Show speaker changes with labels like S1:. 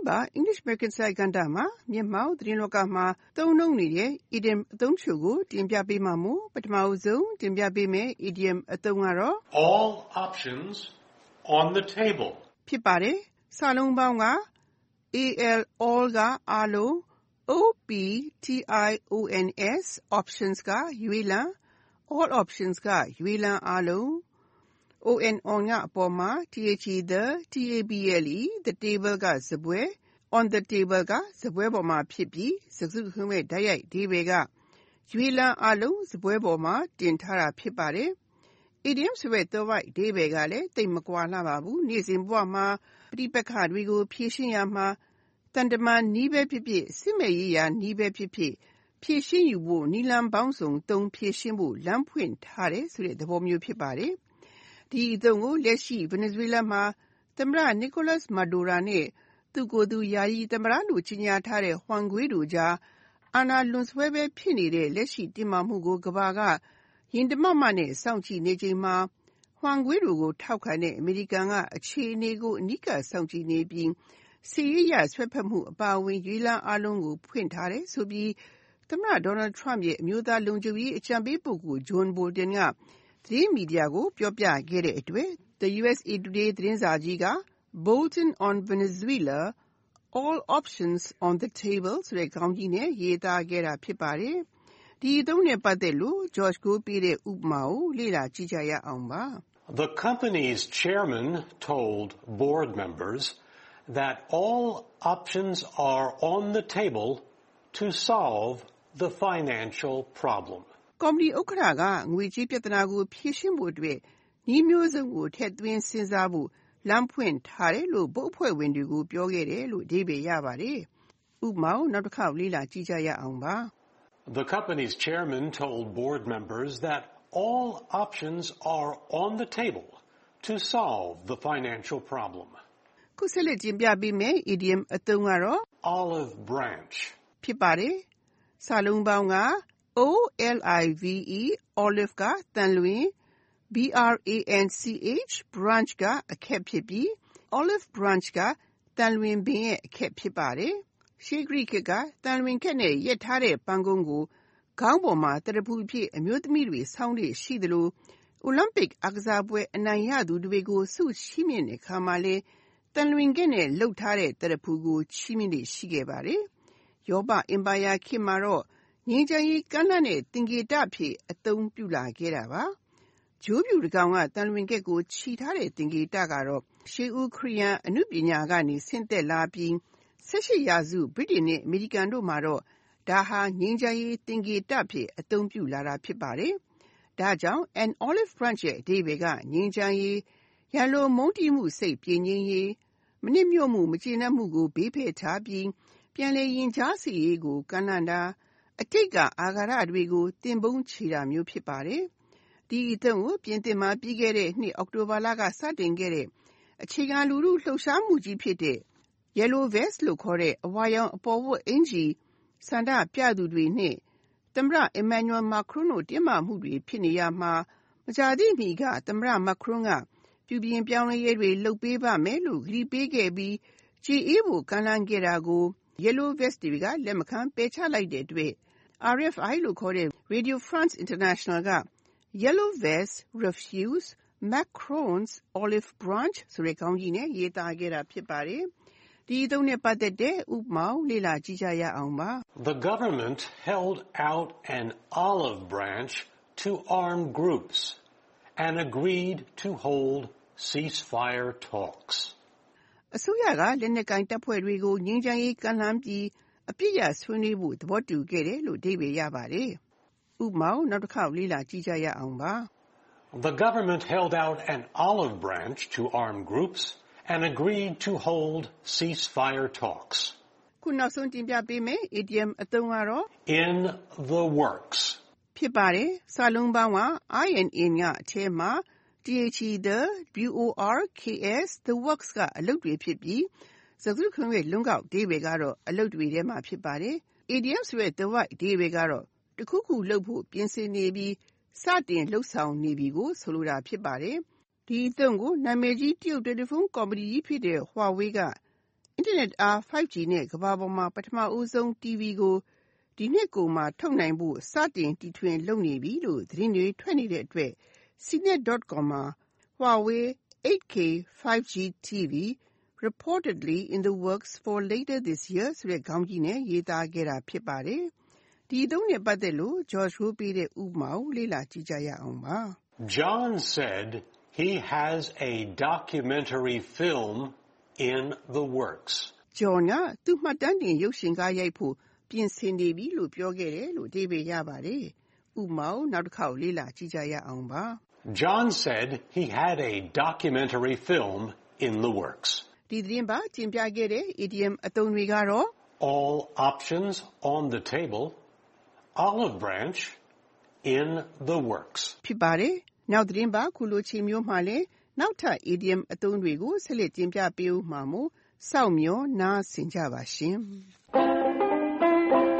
S1: တင်းပတ် English American စာကဏ္ဍမှာ မျက်မှောက်သတင်းလောကမှာ သုံးနှုန်းနေတဲ့ idiom အသုံးတချို့ကို တင်ပြပေးမှာမို့ ပထမဆုံးတင်ပြပေးမယ့် idiom အသုံးကတော့
S2: All options on the table.
S1: ဖြစ်ပါတယ်။စာလုံးပေါင်းက al all ကအားလုံး options options ကရွေးလံ all options ကရွေးလံအားလုံး on on က အပေါ်မှာ the table the table က စားပွဲ on the table က စားပွဲပေါ်မှာဖြစ်ပြီးစကားစုတခုလုံးရဲ့ တိုက်ရိုက်အဓိပ္ပါယ်က ရွေးလံအားလုံး စားပွဲပေါ်မှာ တင်ထားတာ ဖြစ်ပါတယ်။ idiom ဆိုတဲ့သွယ်ဝိုက်အဓိပ္ပါယ်ကလည်း သိပ်မကွာလှပါဘူး။နေ့စဉ်ဘဝမှာ ပဋိပက္ခတွေကို ဖြေရှင်းရာမှာ သံတမန်နည်းပဲဖြစ်ဖြစ်၊စစ်ဘက်ရေးရာနည်းပဲဖြစ်ဖြစ် ဖြေရှင်းယူဖို့ နည်းလမ်းပေါင်းစုံသုံး ဖြေရှင်းဖို့ လမ်းဖွင့်ထားတယ်ဆိုတဲ့ သဘောမျိုး ဖြစ်ပါတယ်။ ဒီအသုံးကို လက်ရှိ Venezuela မှာ သမ္မတ Nicolas Maduro နဲ့ သူ့ကိုယ်သူ ယာယီသမ္မတလို့ ကြေညာထားတဲ့ Juan Guaido ကြား အာဏာလွန်ဆွဲပဲဖြစ်နေတဲ့ လက်ရှိတင်းမာမှုကို ကမ္ဘာက ရင်တမမနဲ့ စောင့်ကြည့်နေချိန်မှာ Juan Guaido ကို ထောက်ခံတဲ့ အမေရိကန်က အခြေအနေကို အနီးကပ် စောင့်ကြည့်နေပြီး စစ်ရေးအရ စွက်ဖက်မှု အပါအဝင် ရွေးလန်းအားလုံးကို ဖွင့်ထားတယ်ဆိုပြီး သမ္မတ Donald Trump ရဲ့ အမျိုးသားလုံခြုံရေး အကြံပေးပုဂ္ဂိုလ် John Bolton က သတင်းမီဒီယာကိုပြောပြခဲ့တဲ့အတွက် The USA Today သတင်းစာကြီးက Bolton on Venezuela All options on the table ဆိုတဲ့ခေါင်းကြီးနဲ့ရေးသားခဲ့တာဖြစ်ပါတယ်။ဒီအသုံးနဲ့ပတ်သက်လို့ George ကိုပေးတဲ့ဥပမာကိုလေ့လာကြည့်ကြရအောင်ပါ။
S2: The company's chairman told board members that all options are on the table to solve the financial problem.
S1: ကော်မတီဥက္ကဋ္ဌက ငွေကြေးပြဿနာကို ဖြေရှင်းဖို့အတွက် နည်းမျိုးစုံကို ထည့်သွင်းစဉ်းစားဖို့ လမ်းဖွင့်ထားတယ်လို့ ဘုတ်အဖွဲ့ဝင်တွေကို ပြောခဲ့တယ်လို့ အဓိပ္ပာယ်ရပါတယ်။ဥပမာကိုနောက်တစ်ခေါက် လေ့လာကြည့်ကြရအောင်ပါ။
S2: The company's chairman told board members that all options are on the table to solve the financial problem.
S1: ခုဆက်လက်တင်ပြပေးမယ့် idiom အသုံးကတော့
S2: olive branch
S1: ဖြစ်ပါတယ်။စာလုံးပေါင်းက olive olive က သံလွင် branch က အခက်ဖြစ်ပြီး olive branch က သံလွင်ပင်ရဲ့ အခက်ဖြစ်ပါတယ်။ရှေးဂရိခေတ်က သံလွင်ခက်နဲ့ ရက်ထားတဲ့ ပန်းကုန်းကို ခေါင်းပေါ်မှာ သရဖူအဖြစ် အမျိုးသမီးတွေ ဆောင်းလေ့ရှိသလို အိုလံပစ်အားကစားပွဲ အနိုင်ရသူတွေကို ဆုချီးမြှင့်တဲ့အခါမှာလည်း သံလွင်ခက်နဲ့ လုပ်ထားတဲ့ သရဖူကို ချီးမြှင့်လေ့ ရှိခဲ့ပါတယ်။ရောမအင်ပါယာခေတ်မှာတော့ ငြိမ်းချမ်းရေးကမ်းလှမ်းတဲ့ သင်္ကေတအဖြစ် အသုံးပြုလာခဲ့တာပါ။ကြိုးဖြူတကောင်က သံလွင်ခက်ကို ချီထားတဲ့ သင်္ကေတကတော့ ရှေးဦးခရစ်ယာန်အနုပညာကနေ ဆင်းသက်လာပြီး ၁၈ ရာစု ဗြိတိန်နဲ့ အမေရိကန်တို့မှာတော့ ဒါဟာ ငြိမ်းချမ်းရေးသင်္ကေတအဖြစ် အသုံးပြုလာတာ ဖြစ်ပါတယ်။ဒါကြောင့် an olive branch ရဲ့ အဓိပ္ပါယ်က ငြိမ်းချမ်းရေး၊ရန်လိုမုန်းတီးမှုစိတ် ပြေငြိမ်းရေး၊မနှစ်မြို့မှု မကျေနပ်မှုကို ဘေးဖယ်ထားပြီး ပြန်လည်ရင်ကြားစေ့ရေးကို ကမ်းလှမ်းတာ၊ အတိတ်က အာဃာတတွေကို သင်ပုန်းချေတာမျိုး ဖြစ်ပါတယ်။ဒီအသုံးကို ပြင်သစ်မှာ ပြီးခဲ့တဲ့နှစ် အောက်တိုဘာလက စတင်ခဲ့တဲ့ အခြေခံလူထုလှုပ်ရှားမှုကြီးဖြစ်တဲ့ Yellow Vest လို့ခေါ်တဲ့ အဝါရောင်အပေါ်ဝတ်အင်္ကျီ ဆန္ဒပြသူတွေနဲ့ သမ္မတ Emmanuel Macron တို့ တင်းမာမှုတွေ ဖြစ်နေရာမှာ မကြာသေးမီက သမ္မတ Macron က ပြုပြင်ပြောင်းလဲရေးတွေ လုပ်ပေးပါမယ်လို့ ကတိပေးခဲ့ပြီးကျေအေးဖို့ ကမ်းလှမ်းခဲ့တာကို Yellow Vest တွေက လက်မခံ ပယ်ချလိုက်တဲ့အတွက် RFI လို့ခေါ်တဲ့ Radio France International က Yellow Vests refuse Macron's olive branch ဆိုတဲ့ခေါင်းကြီးနဲ့ရေးသားခဲ့တာဖြစ်ပါတယ်။ဒီအသုံးနဲ့ပတ်သက်တဲ့ဥပမာကိုလေ့လာကြည့်ကြရအောင်ပါ။
S2: The government held out an olive branch to armed groups and agreed to hold ceasefire talks.
S1: အစိုးရကလက်နက်ကိုင်တပ်ဖွဲ့တွေကိုငြိမ်းချမ်းရေးကမ်းလှမ်းပြီး အပစ်ရပ်ဆွေးနွေးဖို့သဘောတူခဲ့တယ်လို့အဓိပ္ပါယ်ရပါတယ်။ဥပမာကိုနောက်တစ်ခေါက်လေ့လာကြည့်ကြရအောင်ပါ။
S2: The government held out an olive branch to armed groups and agreed to hold ceasefire talks.
S1: ခုနောက်ဆုံးတင်ပြပေးမယ့် idiom အသုံးကတော့
S2: in the works
S1: ဖြစ်ပါတယ်။စာလုံးပေါင်းက I and in ကအထဲမှာ the works the works ကအလုပ်တွေဖြစ်ပြီး စကားစုတခုလုံးရဲ့ လုံးကောက်အဓိပ္ပါယ်ကတော့ အလုပ်တွေထဲမှာ ဖြစ်ပါတယ်။ idiom ဆိုတဲ့ သွယ်ဝိုက်အဓိပ္ပါယ်ကတော့ တခုခုလုပ်ဖို့ ပြင်ဆင်နေပြီး စတင်လုပ်ဆောင်နေပြီကို ဆိုလိုတာ ဖြစ်ပါတယ်။ဒီအသုံးကို နာမည်ကြီး တရုတ်တယ်လီဖုန်းကုမ္ပဏီကြီးဖြစ်တဲ့ Huawei က Internet အား 5G နဲ့ ကမ္ဘာပေါ်မှာ ပထမဦးဆုံး TV ကို ဒီနှစ်ကုန်မှာ ထုတ်နိုင်ဖို့ စတင်တီထွင်လုပ်နေပြီလို့ သတင်းတွေ ထွက်နေတဲ့အတွက် CNET.com မှာ Huawei 8K 5G TV reportedly in the works for later this year ဆိုတဲ့ခေါင်းကြီးနဲ့ရေးသားခဲ့တာဖြစ်ပါတယ်။ဒီအသုံးနဲ့ပတ်သက်လို့ George ရိုးပေးတဲ့ဥပမာကိုလေ့လာကြည့်ကြရအောင်ပါ။
S2: John said he has a documentary film in the works.
S1: John ကသူ့မှတ်တမ်းတင်ရုပ်ရှင်ကားရိုက်ဖို့ပြင်ဆင်နေပြီလို့ပြောခဲ့တယ်လို့အဓိပ္ပာယ်ရပါတယ်။ဥပမာကိုနောက်တစ်ခေါက်လေ့လာကြည့်ကြရအောင်ပါ။
S2: John said he had a documentary film in the works.
S1: ဒီသတင်းပတ်ကျင်ပြခဲ့တဲ့ idiom အသုံးတွေကတော့
S2: All options on the table, olive branch, in the works.
S1: ဖြစ်ပါတယ်။နောက်သတင်းပတ်ခုလိုချိန်မျိုးမှာလည်းနောက်ထပ် idiom အသုံးတွေကိုဆက်လက်တင်ပြပေးဦးမှာမို့စောင့်မျှော်နားဆင်ကြပါရှင်။